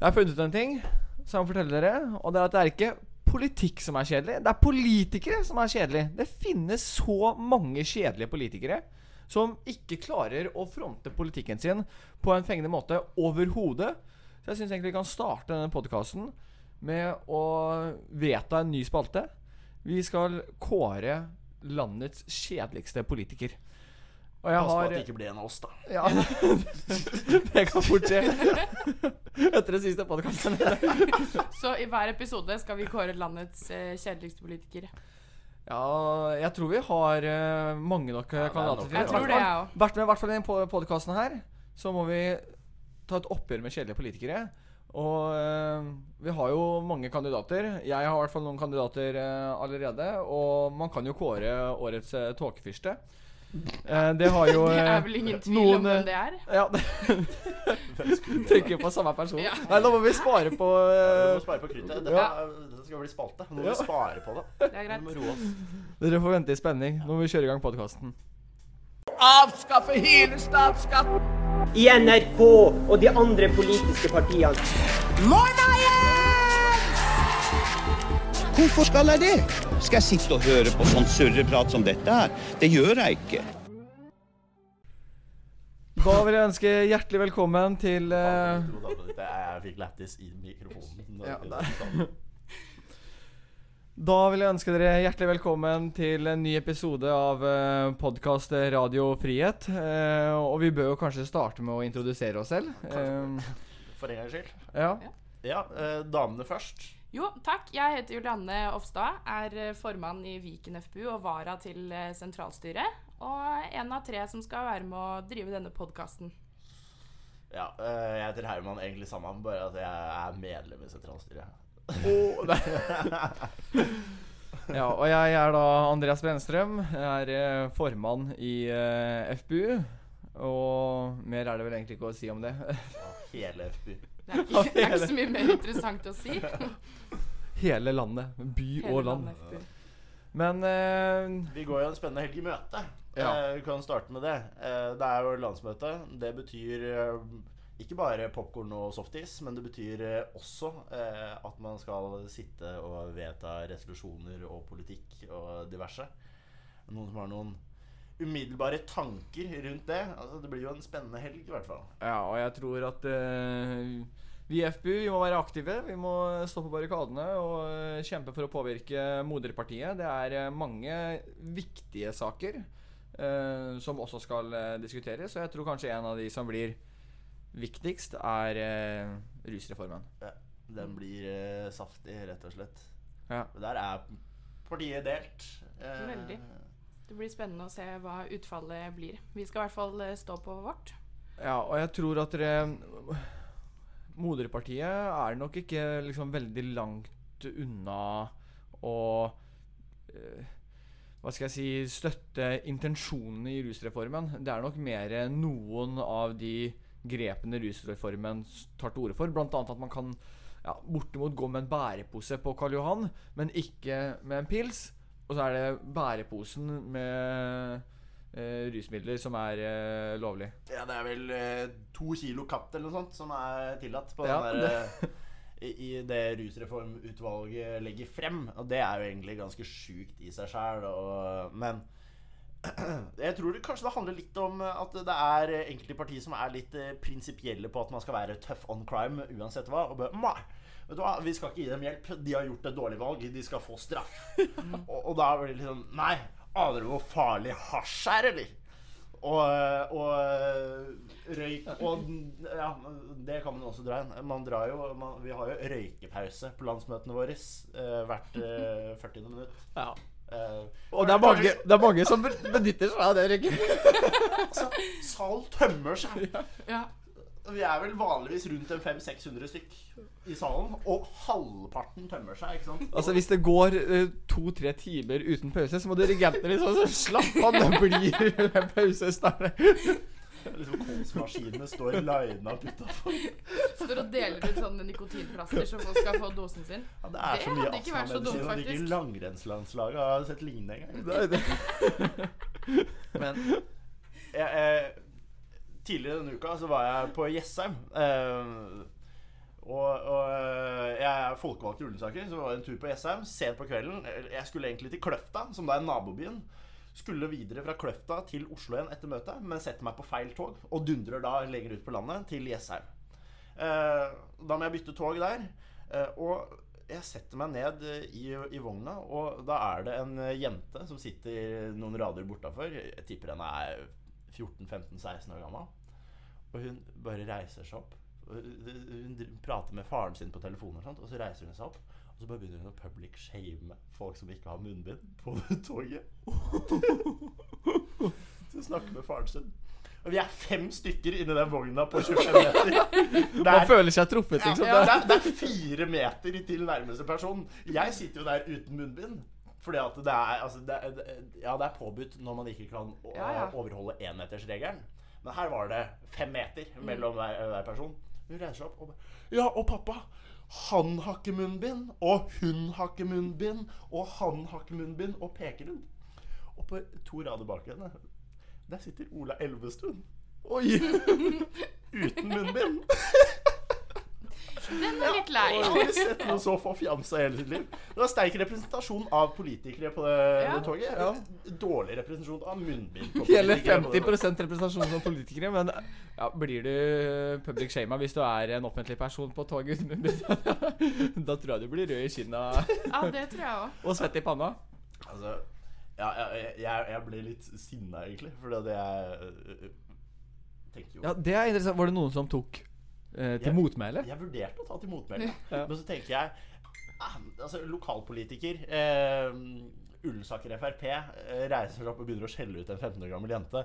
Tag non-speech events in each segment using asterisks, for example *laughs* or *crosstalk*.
Jeg har funnet ut en ting som jeg forteller dere. Og det er at det er ikke politikk som er kjedelig. Det er politikere som er kjedelig. Det finnes så mange kjedelige politikere som ikke klarer å fronte politikken sin på en fengende måte overhodet. Så jeg syns egentlig vi kan starte denne podkasten med å vedta en ny spalte. Vi skal kåre landets kjedeligste politiker. Og jeg Pass på at det ikke blir en av oss, da. ja, *laughs* det kan fort skje. Etter den siste podkasten. *laughs* Så i hver episode skal vi kåre landets eh, kjedeligste politiker. Ja, jeg tror vi har eh, mange nok eh, Ja, det er kandidater nok. til. Jeg tror det, jeg òg. Vært med i hvert fall i denne podkasten her, så må vi ta et oppgjør med kjedelige politikere. Og eh, vi har jo mange kandidater. Jeg har i hvert fall noen kandidater eh, allerede. Og man kan jo kåre årets uh, tåkefyrste. Eh, det har jo *laughs* Det eh, er vel ingen tvil noen, om eh, hvem det er? Ja, *laughs* tenker på samme person. Ja. Nei, nå må vi spare på uh, ja, Vi må spare på kruttet. Dette, dette skal bli spalte. Nå må Ja. vi spare på det. Det er Vi greit. må roe oss. Dere får vente i spenning. Nå må vi kjøre i gang podkasten. Avskaffe hele statsskatten! i NRK og de andre politiske partiene. Hvorfor skal jeg det? Skal jeg sitte og høre på sånn surreprat som dette her? Det gjør jeg ikke. Da vil jeg ønske hjertelig velkommen til uh... Jeg fikk lættis i mikrofonen. Ja, Da vil jeg ønske dere hjertelig velkommen til en ny episode av uh, podkast Radio Frihet. Uh, og vi bør jo kanskje starte med å introdusere oss selv. Eh, For en gangs skyld. ja. Ja, eh, damene først. Jo, takk. Jeg heter Julianne Ofstad. Er eh, formann i Viken FPU og vara til eh, sentralstyret. Og en av tre som skal være med å drive denne podkasten. Ja, eh, jeg heter Herman, egentlig samme, bare at jeg er medlem i sentralstyret. Oh, nei. *laughs* ja, og jeg er da Andreas Brenstrøm. Jeg er formann i FPU. Og mer er det vel egentlig ikke å si om det. Hele FPU. Det er ikke, det er ikke så mye mer interessant å si. *laughs* Hele landet. By Hele og land. landet Men uh, Vi går jo en spennende helg i møte. Ja. Uh, vi kan starte med det. Uh, det er jo landsmøte. Det betyr ikke bare popkorn og softis, men det betyr også eh, at man skal sitte og vedta resolusjoner og politikk og diverse. Noen som har noen umiddelbare tanker rundt det. Altså, det blir jo en spennende helg, i hvert fall. Ja, og jeg tror at uh, vi i FPU vi må være aktive. Vi må stå på barrikadene og eh, kjempe for å påvirke moderpartiet. Det er eh, mange viktige saker uh, som også skal diskuteres. Og jeg tror kanskje en av de som blir viktigst, er uh, rusreformen. Ja, den blir saftig, rett og slett. Ja. Der er partiet delt. Veldig. Det blir spennende å se hva utfallet blir. Vi skal i hvert fall eh, stå på vårt. Ja, og jeg tror at dere Moderpartiet er nok ikke liksom veldig langt unna å eh, Hva skal jeg si Støtte intensjonene i rusreformen. Det er nok mer noen av de grepene rusreformen tar til orde for. Annet at man kan ja, bortimot gå med en bærepose på Karl Johan, men ikke med en pils. Og så er det bæreposen med eh, rusmidler som er eh, lovlig. Ja, det er vel eh, to kilo katt eller noe sånt som er tillatt på Ja, den der, eh, i, i det rusreformutvalget legger frem. Og det er jo egentlig ganske sjukt i seg sjæl. Men *clears throat* jeg tror det kanskje det handler litt om at det er enkelte partier som er litt eh, prinsipielle på at man skal være tough on crime uansett hva. Og bare, «Nei, vet du hva, Vi skal ikke gi dem hjelp. De har gjort et dårlig valg. De skal få straff. *laughs* og, og da blir det litt sånn Nei, aner du hvor farlig hasj er, eller? Og, og røyk Og ja, det kan man også dra inn. Man drar jo man, Vi har jo røykepause på landsmøtene våre eh, hvert eh, 40. minutt. Ja. Eh, Og det er mange, det er mange som benytter seg av det, Rikke. altså, *laughs* salen tømmer seg. Ja. Vi er vel vanligvis rundt en 500-600 stykk i salen, og halvparten tømmer seg. ikke sant? Altså Hvis det går eh, to-tre timer uten pause, så må dirigentene liksom sånn Slapp av, det blir en pause snart. Liksom Kolsmaskinene står lina opp utafor. Står og deler ut sånne nikotinplaster så folk skal få dosen sin. Ja, det er Det så mye hadde ikke vært så dumt, faktisk. ikke langrennslandslaget har sett lignende engang. *laughs* Men jeg, eh, tidligere denne uka så var jeg på Jessheim. Eh, og er folkevalgt i Ullensaker, så var det en tur på Jessheim sent på kvelden. Jeg skulle egentlig til Kløfta, som da er nabobyen. Skulle videre fra Kløfta til Oslo igjen etter møtet, men setter meg på feil tog og dundrer da lenger ut på landet til Jessheim. Eh, da må jeg bytte tog der. Eh, og jeg setter meg ned eh, i, i vogna, og da er det en eh, jente som sitter noen rader bortafor. Jeg tipper henne er 14-15-16 år gammel. Og hun bare reiser seg opp. Hun prater med faren sin på telefonen, og, og så reiser hun seg opp. Og så bare begynner hun å public shame folk som ikke har munnbind på toget. *laughs* Så snakker med faren sin. Og vi er fem stykker inni den vogna på 25 meter. *laughs* Der, Man er, føler seg truffet, liksom. ja, det, Det- er, det er fire meter til nærmeste person. Jeg sitter jo der uten munnbind. Fordi at det er, altså, det, er- det, ja, det er påbudt når man ikke kan å- Ja, ja. overholde énmetersregelen. Men her var det fem meter mellom hver, hver person. Hun reiser seg opp og bare Ja, og pappa, han har ikke munnbind. Og hun har ikke munnbind. Og han har ikke munnbind. Og peker hun. Og på to rader bak henne, der sitter Ola Elvestuen. Oi! *laughs* Uten munnbind. *laughs* Den er litt lei. Jeg har sett noe så forfjamsa hele sitt liv. Det var sterk representasjon av politikere på det, Ja. det toget. Dårlig representasjon av munnbind. Hele politikere på det. 50% representasjon av politikere. Men ja, blir du public shama hvis du er en offentlig person på toget uten munnbind? *laughs* Da tror jeg du blir rød i kinna Ja, det tror jeg òg. og svett i panna. Altså, ja, jeg, jeg, jeg ble litt sinna, egentlig. Fordi at jeg tenker tenkte jo Ja, det er interessant. Var det noen som tok eh, til Jeg- motmæle? Jeg vurderte å ta til motmæle. Ja. Men så tenker jeg ah, Altså, lokalpolitiker eh, Ullensaker Frp eh, reiser seg opp og begynner å skjelle ut en 15 år gammel jente.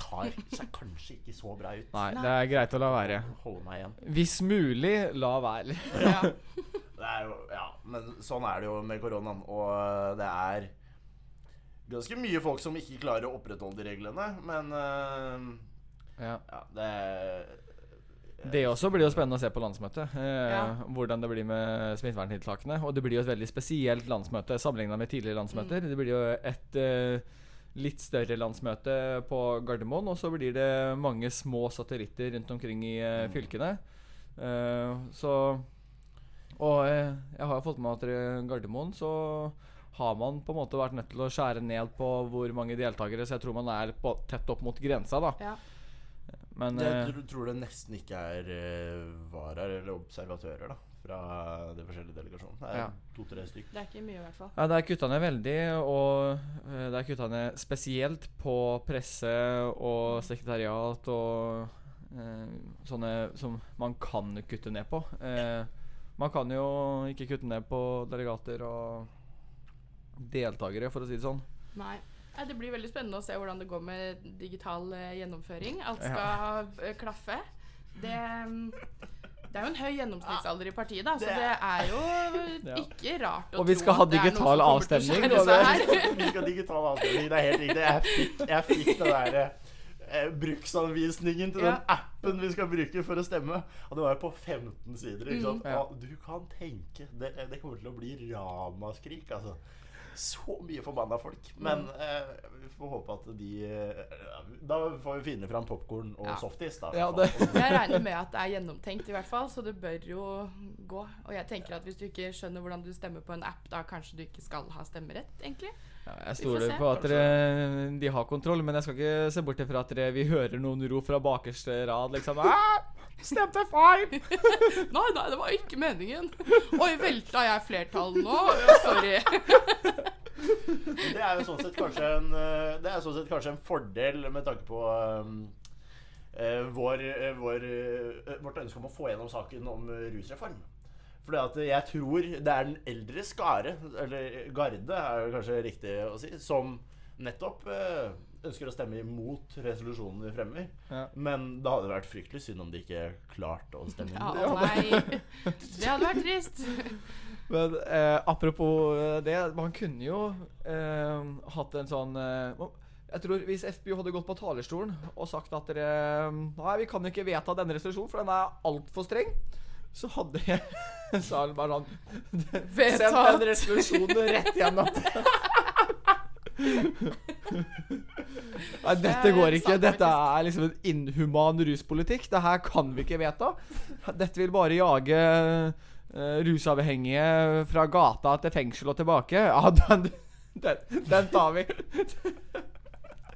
Tar seg *laughs* kanskje ikke så bra ut. Nei, det er greit å la være. Holde meg igjen. Hvis mulig, la være. *laughs* Ja. *laughs* Det jo, ja, men sånn er det jo med koronaen. Og øh, det er ganske mye folk som ikke klarer å opprettholde de reglene. Men uh, Ja. ja, det Det også blir jo spennende å se på landsmøtet. Eh, Ja. Hvordan det blir med smitteverntiltakene. Og det blir jo et veldig spesielt landsmøte sammenligna med tidligere landsmøter. Det blir jo et eh, litt større landsmøte på Gardermoen, og så blir det mange små satellitter rundt omkring i eh, fylkene. Eh, så Og eh, jeg har fått med at i Gardermoen så har man på en måte vært nødt til å skjære ned på hvor mange deltakere, så jeg tror man er på, tett opp mot grensa, da. Ja. Men Jeg eh, tror, tror det nesten ikke er uh, varaer eller observatører da fra de forskjellige delegasjonene. Det er Ja. to-tre stykker. Det er ikke mye, i hvert fall. Ja, det er kutta ned veldig, og eh, det er kutta ned spesielt på presse og sekretariat og eh, sånne som man kan kutte ned på. Eh, man kan jo ikke kutte ned på delegater og deltakere, for å si det sånn. Nei. Nei, Det blir veldig spennende å se hvordan det går med digital eh, gjennomføring. Alt skal ja. klaffe. Det, mm, det er jo en høy gjennomsnittsalder i partiet, da, så Det det er jo *laughs* ikke rart å Og vi tro skal ha at det er noe digital som kommer til å avstemning, skjære og seg det- her. *laughs* Vi skal ha digital avstemning. Det er helt riktig. Jeg fikk, jeg fikk den derre eh, bruksanvisningen til Ja. den appen vi skal bruke for å stemme. Og det var jo på 15 sider. Ikke sant? Ja. Og du kan tenke Det, det kommer til å bli ramaskrik, altså. Så mye forbanna folk. Men eh, vi får håpe at de eh, Da får vi finne fram popkorn og Ja. softis, da. Ja, det- Jeg regner med at det er gjennomtenkt, i hvert fall, så det bør jo gå. Og jeg tenker at hvis du ikke skjønner hvordan du stemmer på en app, da kanskje du ikke skal ha stemmerett, egentlig. Ja, jeg stoler på at dere, de har kontroll, men jeg skal ikke se bort ifra at dere, vi hører noen ro fra bakerste rad, liksom. Ah, stemte feil! *laughs* Nei, nei, det var ikke meningen. Oi, velta jeg flertall nå? *laughs* Sorry. Det er jo sånn sett kanskje en eh, Det er sånn sett kanskje en fordel med tanke på um, uh, vår, uh, vår, uh, vårt ønske om å få gjennom saken om rusreform. Fordi at jeg tror det er den eldre skare, eller garde er det kanskje riktig å si, som nettopp ønsker å stemme imot resolusjonen vi fremmer. Ja. Men det hadde vært fryktelig synd om de ikke klarte å stemme imot. Ja, nei. Det hadde vært trist. *laughs* Men eh, apropos eh, det, man kunne jo eh, hatt en sånn eh, Jeg tror Hvis FPU hadde gått på talerstolen og sagt at dere Nei, vi kan ikke vedta denne resolusjonen, for den er altfor streng. Så hadde jeg *laughs* salen bare sånn *laughs* Sendt den resolusjonen rett gjennom. Nei, dette går ikke. Dette er liksom en inhuman ruspolitikk. Det her kan vi ikke vedta. Dette vil bare jage uh, rusavhengige fra gata til fengsel og tilbake, ja, den, den, den tar vi.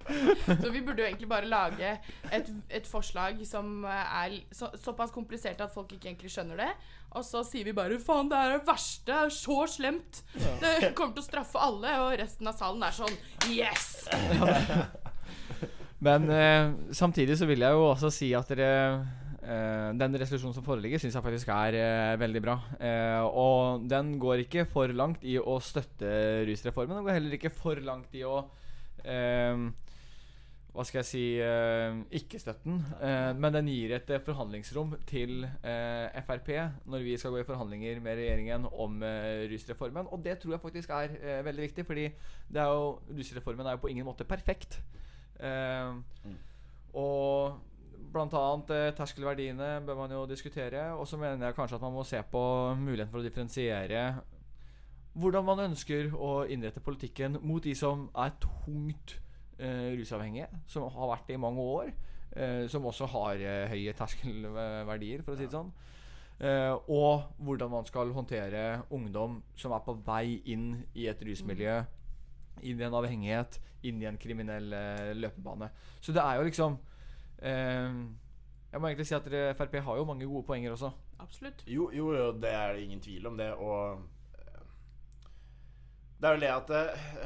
*laughs* Så vi burde jo egentlig bare lage et, et forslag som er så, såpass komplisert at folk ikke egentlig skjønner det. Og så sier vi bare 'faen, det er det verste. Det er så slemt'. Det kommer til å straffe alle. Og resten av salen er sånn 'yes'. *laughs* Men eh, samtidig så vil jeg jo også si at dere eh, den resolusjonen som foreligger, syns jeg faktisk er eh, veldig bra. Eh, og den går ikke for langt i å støtte rusreformen. Den går heller ikke for langt i å eh, hva skal jeg si eh, ikke-støtten. Eh, men den gir et eh, forhandlingsrom til eh, Frp når vi skal gå i forhandlinger med regjeringen om eh, rusreformen. Og det tror jeg faktisk er eh, veldig viktig, fordi det er jo, rusreformen er jo på ingen måte perfekt. Eh, Og blant annet terskelverdiene bør man jo diskutere. Og så mener jeg kanskje at man må se på muligheten for å differensiere hvordan man ønsker å innrette politikken mot de som er tungt rusavhengige, som har vært det i mange år. eh, som også har eh, høye terskelverdier, for å si det sånn. Eh, og hvordan man skal håndtere ungdom som er på vei inn i et rusmiljø, inn i en avhengighet, inn i en kriminell eh, løpebane. Så det er jo liksom eh, Jeg må egentlig si at dere, Frp har jo mange gode poenger også. Absolutt. Jo, jo, jo, det er det ingen tvil om det. Og eh, det er jo det at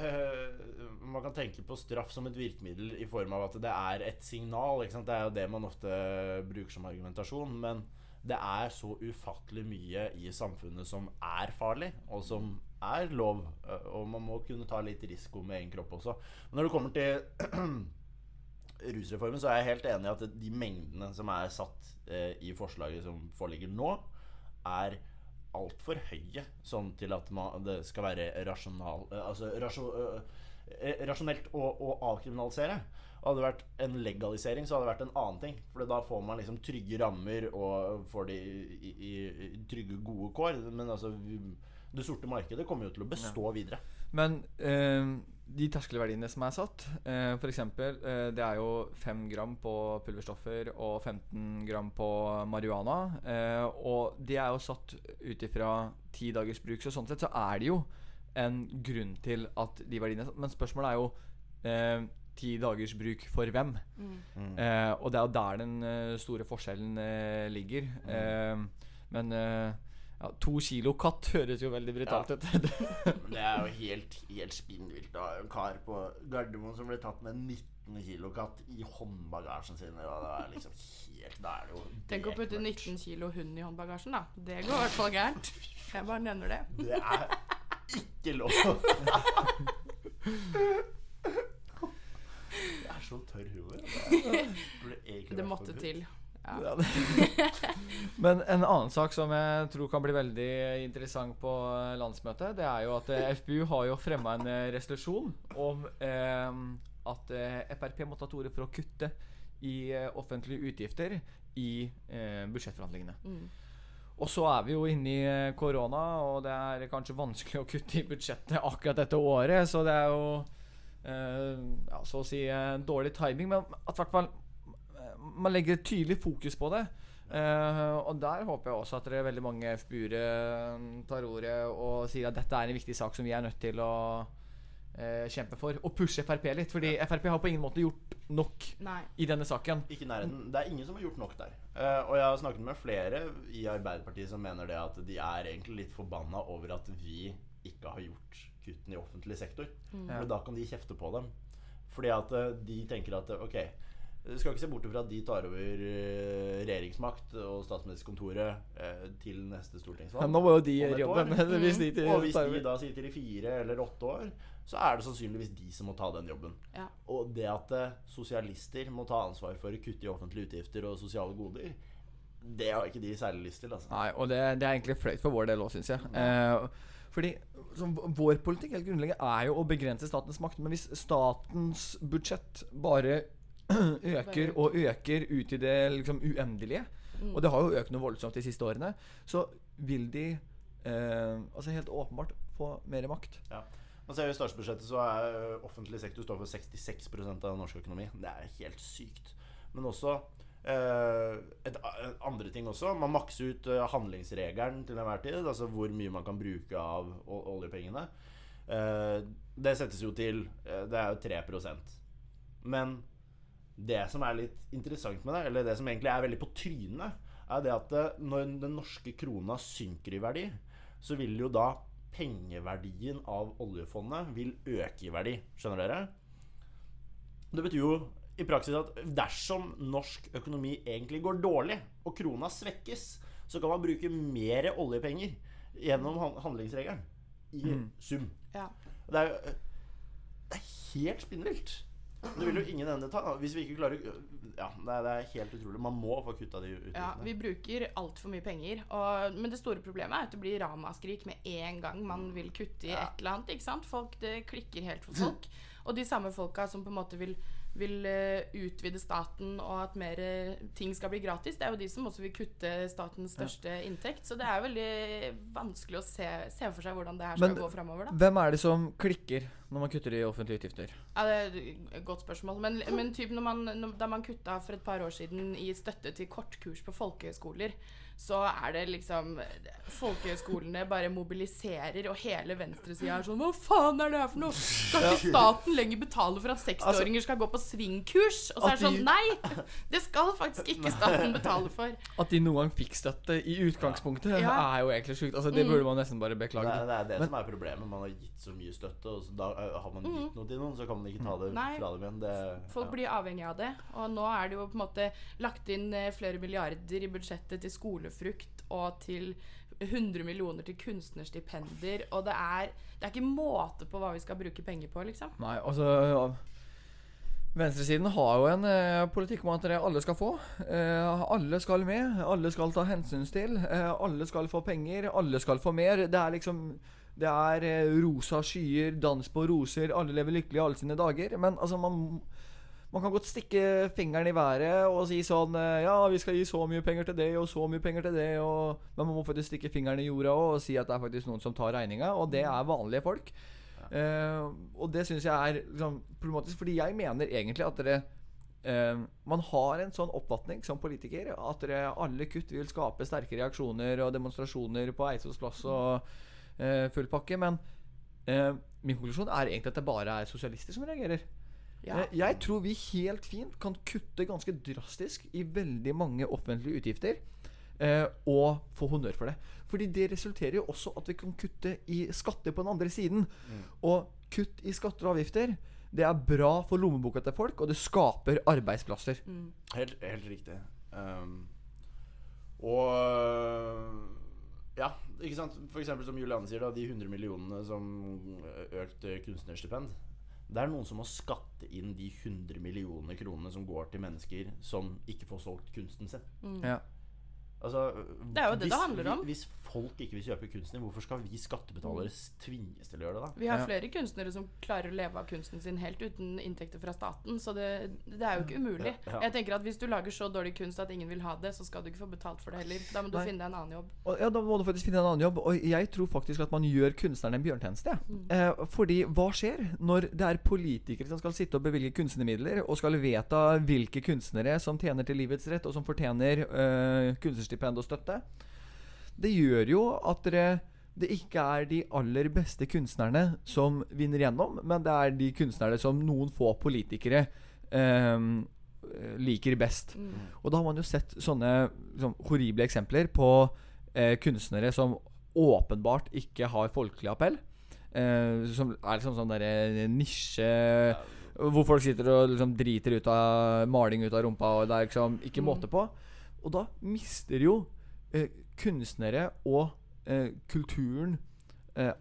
uh, man kan tenke på straff som et virkemiddel i form av at det er et signal. Det er jo det man ofte bruker som argumentasjon. Men det er så ufattelig mye i samfunnet som er farlig, og som er lov. eh, Og man må kunne ta litt risiko med egen kropp også. Men når det kommer til *clears throat* rusreformen, så er jeg helt enig i at de mengdene som er satt eh, i forslaget som foreligger nå, er altfor høye. Sånn til at man, det skal være rasjonal, eh, altså, rasjon, eh, rasjonelt å, å avkriminalisere. Hadde det vært en legalisering, så hadde det vært en annen ting. For da får man liksom trygge rammer og får de i, i, i trygge, gode kår. Men altså det sorte markedet kommer jo til å bestå videre. Men eh, de terskelverdiene som er satt, eh, f.eks. Eh, det er jo 5 gram på pulverstoffer og 15 gram på marihuana. Eh, og de er jo satt ut ifra ti dagers bruk, så sånn sett så er det jo en grunn til at de verdiene er satt. Men spørsmålet er jo eh, ti dagers bruk for hvem? Eh, og det er jo der den eh, store forskjellen eh, ligger. Eh, men eh, ja, to kilo katt høres jo veldig brutalt ut. *laughs* Men det er jo helt, helt spinnvilt. Da. en kar på Gardermoen som ble tatt med 19 kilo katt i håndbagasjen sin. Da, det er liksom helt Da er det jo Tenk å putte 19 kilo hund i håndbagasjen, da. Det går i hvert fall gærent. *laughs* Jeg bare nevner det. Det er ikke lov. *laughs* Det er så tørr humor. Det Det måtte til. Ja. *laughs* Men en annen sak som jeg tror kan bli veldig interessant på landsmøtet, det er jo at eh, FPU har jo fremma en eh, resolusjon om eh, at eh, Frp må ta til orde for å kutte i offentlige utgifter i eh, budsjettforhandlingene. Mm. Og så er vi jo inne i korona, og det er kanskje vanskelig å kutte i budsjettet akkurat dette året, så det er jo eh, ja, så å si dårlig timing. Men at hvert fall man legger et tydelig fokus på det. Uh, og der håper jeg også at det er veldig mange FBU-ere tar ordet og sier at dette er en viktig sak som vi er nødt til å uh, kjempe for. Og pushe Frp litt, fordi Frp har på ingen måte gjort nok Nei. i denne saken. Ikke nærheten. Det er ingen som har gjort nok der. Uh, og jeg har snakket med flere i Arbeiderpartiet som mener det at de er egentlig litt forbanna over at vi ikke har gjort kuttene i offentlig sektor. Mm. For da kan de kjefte på dem. Fordi at de tenker at ok, du skal ikke se bort fra at de tar over eh, regjeringsmakt og statsministerkontoret eh, til neste stortingsvalg. Nå må jo de gjøre jobben. *laughs* hvis de til- Og hvis de da sitter i fire eller åtte år, så er det sannsynligvis de som må ta den jobben. Ja. Og det at eh, sosialister må ta ansvar for å kutte i offentlige utgifter og sosiale goder, det har ikke de særlig lyst til. Altså. Nei, og det, det er egentlig flaut for vår del òg, syns jeg. Eh, fordi som vår politikk helt grunnleggende er jo å begrense statens makt. Men hvis statens budsjett bare *clears throat* øker og øker ut i det liksom uendelige, og det har jo økt noe voldsomt de siste årene, så vil de eh, altså helt åpenbart få mer makt. Ja. Man ser jo I statsbudsjettet så er offentlig sektor står for 66% av norsk økonomi. Det er helt sykt. Men også Eh, et, andre ting også. Man makser ut eh, handlingsregelen til enhver tid. Altså hvor mye man kan bruke av oljepengene. Eh, det settes jo til eh, Det er jo 3 Men det som er litt interessant med det, eller det som egentlig er veldig på trynet, er det at eh, når den norske krona synker i verdi, så vil jo da pengeverdien av oljefondet vil øke i verdi. Skjønner dere? Det betyr jo i praksis at dersom norsk økonomi egentlig går dårlig, og krona svekkes, så kan man bruke mer oljepenger gjennom han- handlingsregelen. I sum. Ja. Det er, jo- det er helt spinnvilt. Det vil jo ingen ende ta. Hvis vi ikke klarer Ja, det er, helt utrolig. Man må få kutta de utgiftene. Ja, vi bruker altfor mye penger. Og, men det store problemet er at det blir ramaskrik med en gang man vil kutte i Ja. et eller annet. ikke sant? Folk, Det klikker helt for folk. *clears throat* Og de samme folka som på en måte vil, vil eh, utvide staten og at mer eh, ting skal bli gratis, det er jo de som også vil kutte statens største inntekt. Så det er veldig vanskelig å se, se for seg hvordan det her skal Men- gå framover. Hvem er det som klikker når man kutter i offentlige utgifter? Ja, det er et godt spørsmål. Men, men typ når man, når, da man kutta for et par år siden i støtte til kortkurs på folkehøyskoler, så er det liksom Folkehøyskolene bare mobiliserer, og hele venstresida er sånn Hva faen er det her for noe? Skal ikke staten lenger betale for at 60-åringer skal gå på svingkurs? Og så er det sånn Nei! Det skal faktisk ikke staten betale for. At de noen gang fikk støtte i utgangspunktet, Ja. er jo egentlig sjukt. Altså, det Mm. burde man nesten bare beklage. Det, det, er det Men- som er problemet. Man har gitt så mye støtte, og så da har man gitt noe til noen, så kan man ikke ta det Mm. Nei. fra dem igjen. Det, Folk ja. blir avhengig av det. Og nå er det jo på en måte lagt inn eh, flere milliarder i budsjettet til skolefrukt og til 100 millioner til kunstnerstipender. Og det er, det er ikke måte på hva vi skal bruke penger på, liksom. Nei, altså ja. Venstresiden har jo en eh, politikk om at det alle skal få. Eh, alle skal med. Alle skal ta hensyn til. Eh, alle skal få penger. Alle skal få mer. Det er liksom Det er eh, rosa skyer, dans på roser, alle lever lykkelig alle sine dager. Men altså, man man kan godt stikke fingeren i været og si sånn eh, Ja, vi skal gi så mye penger til det, og så mye penger til det, og Men man må faktisk stikke fingeren i jorda og si at det er faktisk noen som tar regninga, og det er vanlige folk. Uh, og det syns jeg er liksom, problematisk, fordi jeg mener egentlig at dere uh, Man har en sånn oppfatning som politiker at dere, alle kutt vil skape sterke reaksjoner og demonstrasjoner på Eidsvolls plass og full pakke, men eh, min konklusjon er egentlig at det bare er sosialister som reagerer. Ja. Eh, Jeg tror vi helt fint kan kutte ganske drastisk i veldig mange offentlige utgifter. eh, og få honnør for det. Fordi det resulterer jo også at vi kan kutte i skatter på den andre siden. Og kutt i skatter og avgifter, det er bra for lommeboka til folk, og det skaper arbeidsplasser. Helt, helt riktig. Um, og Ja, ikke sant. For eksempel som Julianne sier, da, de 100 millionene som økt kunstnerstipend. Det er noen som må skatte inn de 100 millioner kronene som går til mennesker som ikke får solgt kunsten sin. Ja. Altså, Det er jo det det handler om. Hvis folk ikke vil kjøpe kunsten din, hvorfor skal vi skattebetalere tvinges til å gjøre det, da? Vi har flere kunstnere som klarer å leve av kunsten sin helt uten inntekter fra staten, så det, det er jo ikke umulig. Ja, ja. Jeg tenker at Hvis du lager så dårlig kunst at ingen vil ha det, så skal du ikke få betalt for det heller. Da må du Nei. finne deg en annen jobb. Og, ja, Da må du faktisk finne en annen jobb. Og jeg tror faktisk at man gjør kunstnerne en bjørntjeneste. Mm. Eh, fordi hva skjer når det er politikere som skal sitte og bevilge kunstnermidler, og skal vedta hvilke kunstnere som tjener til livets rett, og som fortjener eh, kunstnerstipend og støtte? Det gjør jo at dere det ikke er de aller beste kunstnerne som vinner gjennom, men det er de kunstnerne som noen få politikere eh, liker best. Og da har man jo sett sånne liksom, horrible eksempler på eh, kunstnere som åpenbart ikke har folkelig appell. Eh, som er liksom sånn derre nisje Hvor folk sitter og liksom driter ut av maling ut av rumpa, og det er liksom ikke måte på. Og da mister jo eh, kunstnere og eh, kulturen eh,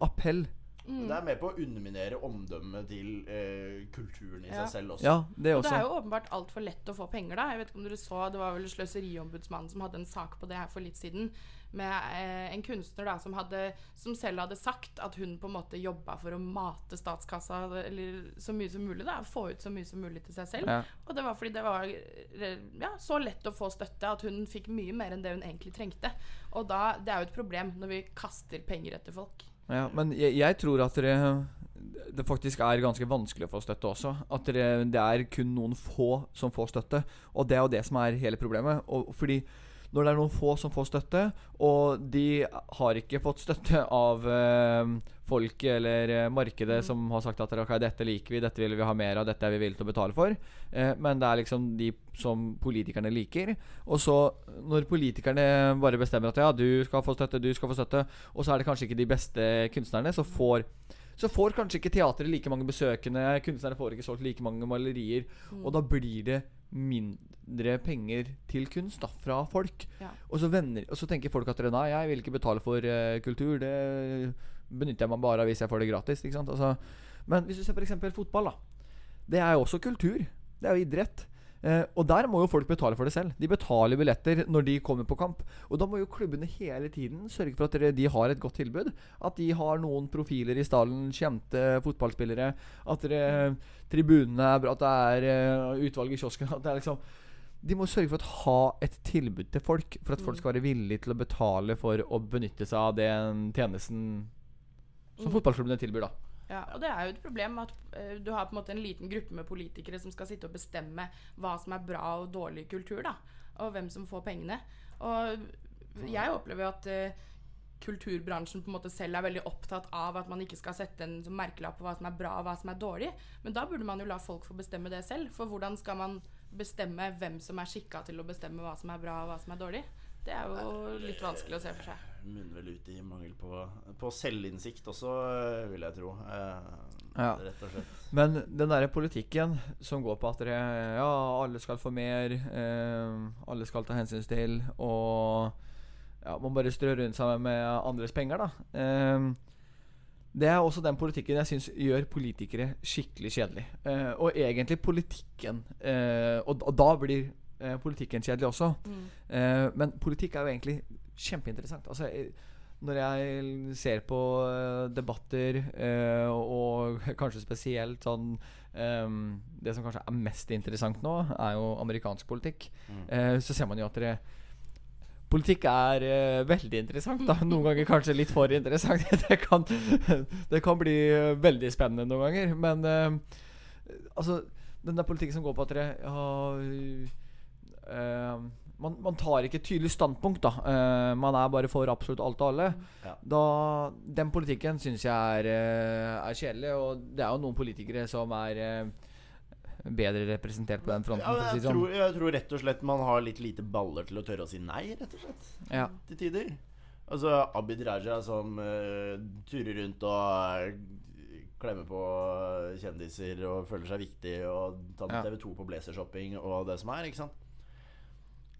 appell. Det er med på å underminere omdømmet til eh, kulturen i Ja. seg selv også. Ja, det Og det er jo åpenbart altfor lett å få penger, da. Jeg vet ikke om dere så, Det var vel Sløseriombudsmannen som hadde en sak på det her for litt siden. Med eh, en kunstner da som, hadde, som selv hadde sagt at hun på en måte jobba for å mate statskassa eller så mye som mulig. da Få ut så mye som mulig til seg selv. Ja. Og det var fordi det var eh, ja, så lett å få støtte at hun fikk mye mer enn det hun egentlig trengte. Og da, det er jo et problem når vi kaster penger etter folk. Ja, men jeg, jeg tror at dere det faktisk er ganske vanskelig å få støtte også. At det, det er kun noen få som får støtte. Og det er jo det som er hele problemet. Og fordi når det er noen få som får støtte, og de har ikke fått støtte av eh, folk eller eh, markedet som har sagt at okay, dette liker vi, dette vil vi ha mer av, dette er vi villige til å betale for. Eh, men det er liksom de som politikerne liker. Og så, når politikerne bare bestemmer at ja, du skal få støtte, du skal få støtte, og så er det kanskje ikke de beste kunstnerne, så får så får kanskje ikke teatret like mange besøkende, kunstnerne får ikke solgt like mange malerier, og da blir det mindre penger til kunst da, fra folk. Ja. Og, så vender, og så tenker folk at nei, jeg vil ikke betale for uh, kultur. Det benytter jeg meg bare av hvis jeg får det gratis. Ikke? Altså, men hvis du ser f.eks. fotball, da. Det er jo også kultur. Det er jo idrett. Uh, og der må jo folk betale for det selv. De betaler billetter når de kommer på kamp. Og da må jo klubbene hele tiden sørge for at de har et godt tilbud. At de har noen profiler i stallen, kjente fotballspillere. At dere, tribunene er bra, at det er uh, utvalg i kiosken. At det er liksom de må sørge for å ha et tilbud til folk, for at folk skal være villige til å betale for å benytte seg av den tjenesten som fotballklubbene tilbyr, da. Ja, og det er jo et problem at uh, du har på en måte en liten gruppe med politikere som skal sitte og bestemme hva som er bra og dårlig kultur, da. Og hvem som får pengene. Og jeg opplever jo at uh, kulturbransjen på en måte selv er veldig opptatt av at man ikke skal sette en sånn merkelapp på hva som er bra og hva som er dårlig. Men da burde man jo la folk få bestemme det selv. For hvordan skal man bestemme hvem som er skikka til å bestemme hva som er bra og hva som er dårlig? Det er jo litt vanskelig å se for seg. Munner vel ut i mangel på, på selvinnsikt også, vil jeg tro. Eh, Ja. Rett og slett. Men den derre politikken som går på at dere, ja, alle skal få mer, eh, alle skal ta hensyn til, og ja, man bare strør rundt seg med andres penger, da. Eh, det er også den politikken jeg syns gjør politikere skikkelig kjedelig. Eh, og egentlig politikken eh, og, og da blir eh, politikken kjedelig også. Eh, men politikk er jo egentlig kjempeinteressant. Altså, jeg, når jeg ser på eh, debatter, eh, og *laughs* kanskje spesielt sånn ehm, Det som kanskje er mest interessant nå, er jo amerikansk politikk. Eh, så ser man jo at dere Politikk er uh, veldig interessant. da Noen ganger kanskje litt for interessant. *laughs* det, kan, det kan bli uh, veldig spennende noen ganger. Men uh, altså Den der politikken som går på at dere ja, man, man tar ikke et tydelig standpunkt, da. Man er bare for absolutt alt og alle. Ja. Da, den politikken syns jeg er, er kjedelig, og det er jo noen politikere som er bedre representert på den fronten. Ja, jeg, si sånn. tror, jeg tror rett og slett man har litt lite baller til å tørre å si nei, rett og slett. Ja. Til tider. Altså Abid Raja som uh, turer rundt og eh, klemmer på kjendiser og føler seg viktig og tar med Ja. TV2 på blazershopping og det som er, ikke sant.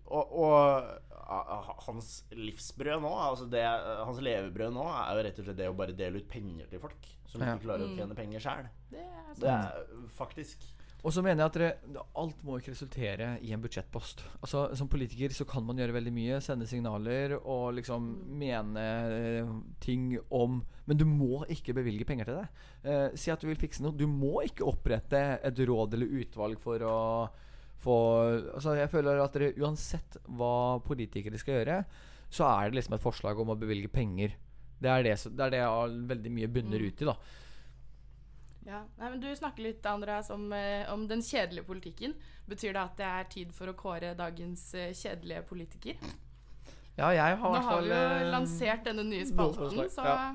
Og, og hans livsbrød nå, altså det, hans levebrød nå, er jo rett og slett det å bare dele ut penger til folk som Ja. ikke klarer å tjene penger sjæl. Det Det er faktisk Og så mener jeg at dere, alt må ikke resultere i en budsjettpost. Altså Som politiker så kan man gjøre veldig mye, sende signaler og liksom mene eh, ting om Men du må ikke bevilge penger til det. Eh, si at du vil fikse noe. Du må ikke opprette et råd eller utvalg for å få Altså Jeg føler at dere uansett hva politikere skal gjøre, så er det liksom et forslag om å bevilge penger. Det er det, det, er det veldig mye bunner ut i, da. Ja. Nei, men Du snakker litt Andreas, om, eh, om den kjedelige politikken. Betyr det at det er tid for å kåre dagens eh, kjedelige politiker? Ja, jeg har Nå hvert har vi jo eh, lansert denne nye spalten, så Ja.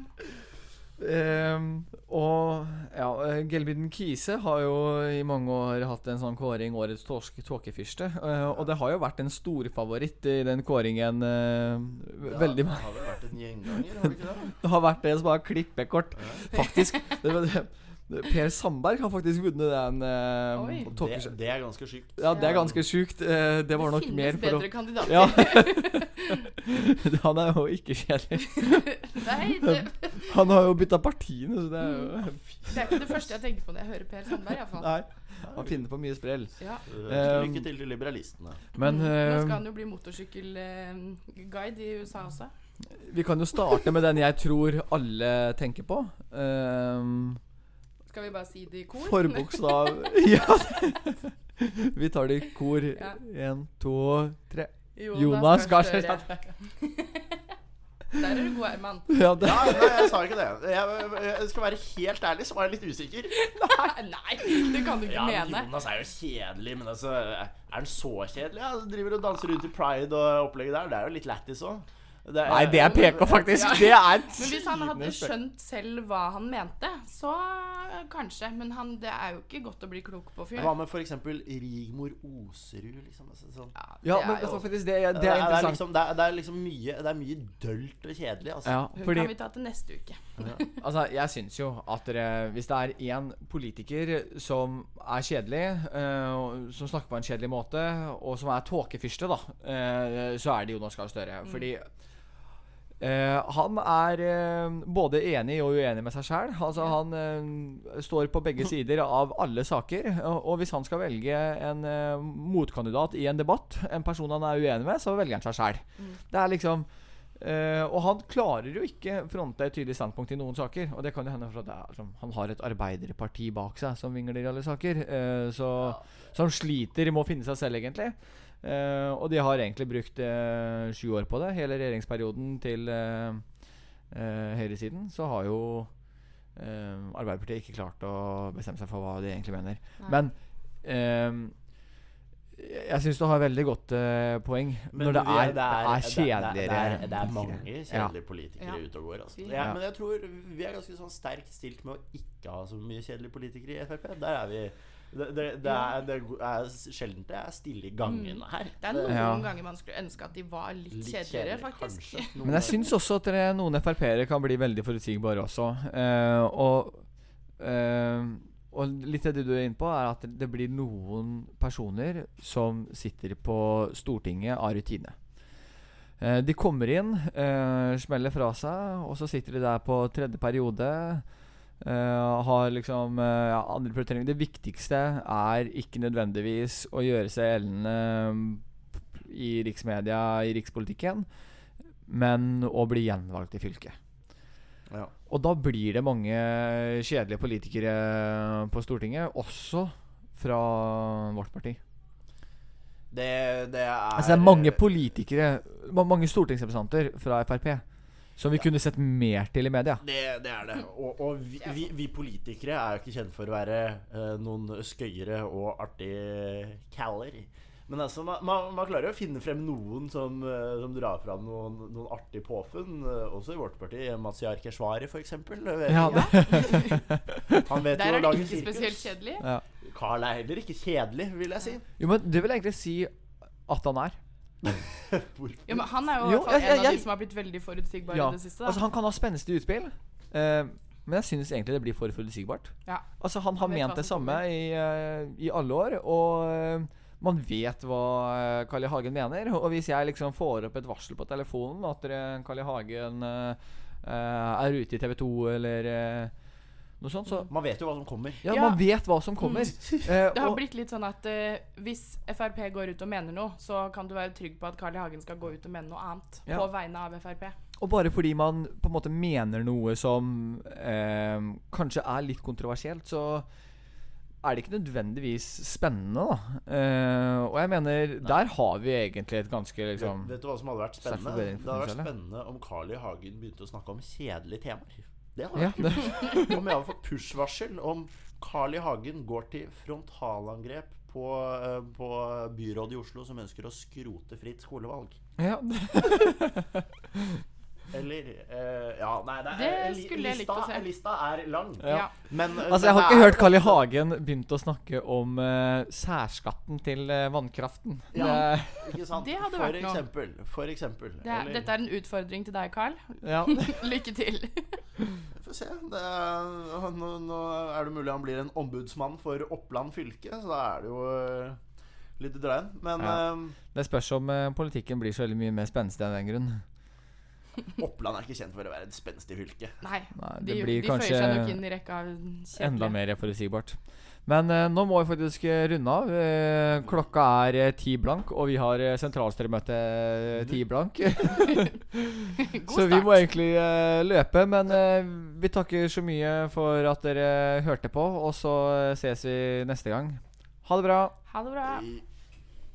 Ehm, og ja, Gelbiden Kise har jo i mange år hatt en sånn kåring Årets torsk- tåkefyrste. Uh, og det har jo vært en storfavoritt i den kåringen. eh, veldig Det har vel vært en gjenganger, har det ikke det? *laughs* Det har vært en som har klippekort. Faktisk. Det, var det, Per Sandberg har faktisk vunnet den uh, Oi. Det, det er ganske sykt. Ja, det er ganske sjukt. Eh, det var nok mer finnes for å bedre kandidater. Ja. *laughs* Han er jo ikke kjedelig. Nei, det, *laughs* Han har jo bytta partiene, så det er jo det er ikke det første jeg tenker på når jeg hører Per Sandberg. iallfall. Nei. Han finner på mye sprell. Ja. Uh, Um, Lykke til til liberalistene. Men Nå eh, skal han jo bli motorsykkelguide i USA også. vi kan jo starte med den jeg tror alle tenker på. Um, Skal vi bare si det i kor? forbokstav *laughs* *laughs* Ja. Vi tar det i kor. Ja. Én, to, tre. Jonas Gahr Støre. *laughs* Der er du god, Herman. Ja, det, Ja, nei, jeg sa ikke det. Jeg, jeg skal være helt ærlig, så var jeg litt usikker. Nei, det kan du ikke Ja, men mene. Jonas er jo kjedelig, men altså Er han så kjedelig? Ja, han driver og danser rundt i pride og opplegget der. Det er jo litt lættis òg. Nei, det er PK, faktisk. *laughs* Det er Men hvis han hadde skjønt selv hva han mente, så kanskje. Men han, det er jo ikke godt å bli klok på fyr. Hva med f.eks. Rigmor Oserud? Liksom, altså, sånn. Ja, Ja, det men er jo- altså, faktisk, det, det Det er er, liksom, det, er, det er liksom mye Det er mye dølt og kjedelig. Altså. Ja, Hun kan vi ta til neste uke. *laughs* Altså, jeg syns jo at dere Hvis det er én politiker som er kjedelig, uh, som snakker på en kjedelig måte, og som er tåkefyrste, da, uh, så er det Jonas Gahr Støre. Fordi eh, han er eh, både enig og uenig med seg sjæl. Altså, han eh, står på begge *laughs* sider av alle saker. Og, og hvis han skal velge en eh, motkandidat i en debatt, en person han er uenig med, så velger han seg sjæl. Det er liksom Eh, og han klarer jo ikke fronte et tydelig standpunkt i noen saker. Og det kan jo hende for at det er, liksom, han har et arbeiderparti bak seg som vingler i alle saker. Eh, så, så han sliter med å finne seg selv, egentlig. Eh, og de har egentlig brukt eh, sju år på det. Hele regjeringsperioden til eh, eh, høyresiden så har jo eh, Arbeiderpartiet ikke klart å bestemme seg for hva de egentlig mener. Nei. Men eh, jeg syns du har veldig godt eh, poeng Men når det er, det er, det er, kjedeligere det er, det er mange kjedelige politikere Ja. ute og går. Altså. Ja, Ja. men jeg tror vi er ganske sånn sterkt stilt med å ikke ha så mye kjedelige politikere i Frp. Der er vi Det, det, det, er, det er sjelden det er stille i gangene her. Det er noen Ja. ganger man skulle ønske at de var litt, Litt kjedeligere, faktisk. kanskje. *laughs* Men jeg syns også at dere, noen Frp-ere kan bli veldig forutsigbare også. Uh, og, uh, og litt av det du er inne på, er at det blir noen personer som sitter på Stortinget av rutine. Eh, de kommer inn, eh, smeller fra seg, og så sitter de der på tredje periode. Eh, har liksom uh, ja, andre prioriteringer. Det viktigste er ikke nødvendigvis å gjøre seg gjeldende i riksmedia, i rikspolitikken, men å bli gjenvalgt i fylket. Ja. Og da blir det mange kjedelige politikere på Stortinget, også fra vårt parti. Det, det er Altså det er mange politikere, mange stortingsrepresentanter fra Frp, som vi kunne sett mer til i media. Det, det er det. Og, og vi, vi, vi politikere er jo ikke kjent for å være eh, noen skøyere og artige caller. Men altså, man, man, man klarer jo å finne frem noen som, eh, som drar fram noen, noen artige påfunn. eh, også i vårt parti. Mazyar Keshvari, for eksempel. Ja, Ja. *laughs* Han vet Der jo er å det ikke spesielt kjedelig. Ja. Carl er heller ikke kjedelig, vil jeg si. Jo, men det vil egentlig si at han er. *laughs* Ja, men han er jo, Jo, en jeg, jeg- en av de som har blitt veldig forutsigbare Ja. i det siste. Da. Altså, han kan ha spenstige utspill, uh, men jeg syns egentlig det blir for forutsigbart. ja. Altså, han har ment det samme i, uh, i alle år, og uh, man vet hva Carl I. Hagen mener. Og hvis jeg liksom får opp et varsel på telefonen at Carl I. Hagen er ute i TV 2 eller sånt, så Man vet jo hva som kommer. ja, Ja. man vet hva som kommer. Eh, Det har blitt litt sånn at eh, hvis Frp går ut og mener noe, så kan du være trygg på at Carl I. Hagen skal gå ut og mene noe annet Ja. på vegne av Frp. og bare fordi man på en måte mener noe som eh, kanskje er litt kontroversielt, så er det ikke nødvendigvis spennende, da. Uh, og jeg mener, der har vi egentlig et ganske liksom vet, vet du hva som hadde vært spennende? Det hadde vært spennende om Carl I. Hagen begynte å snakke om kjedelige temaer. Det hadde Ja, vært kult. *laughs* Om jeg hadde fått push-varsel om Carl I. Hagen går til frontalangrep på, eh, på byrådet i Oslo som ønsker å skrote fritt skolevalg. ja. *laughs* Eller eh, Ja, nei, det, Det skulle jeg likt å se. Lista er lang. Ja. Men eh, Altså, jeg har ikke hørt Carl I. Hagen begynt å snakke om uh, særskatten til uh, vannkraften. Ja. Det- Ikke sant? *laughs* Det hadde for vært noe. eksempel. For eksempel. Det er, Eller- dette er en utfordring til deg, Carl. ja. Lykke til. Vi får se. Det er, nå, nå er det mulig han blir en ombudsmann for Oppland fylke, så da er det jo eh, litt dreien. Men Ja. eh, Det spørs om eh, politikken blir så veldig mye mer spenstig av den grunn. Oppland er ikke kjent for å være et spenstig fylke. Nei, Nei, de, det blir de kanskje seg nok inn i rekka av enda mer forutsigbart. Men eh, nå må vi faktisk eh, runde av. Eh, klokka er eh, ti blank, og vi har eh, sentralstyremøte eh, ti blank. *laughs* *laughs* Så vi må egentlig eh, løpe. Men eh, vi takker så mye for at dere hørte på, og så ses vi neste gang. Ha det bra. Ha det bra.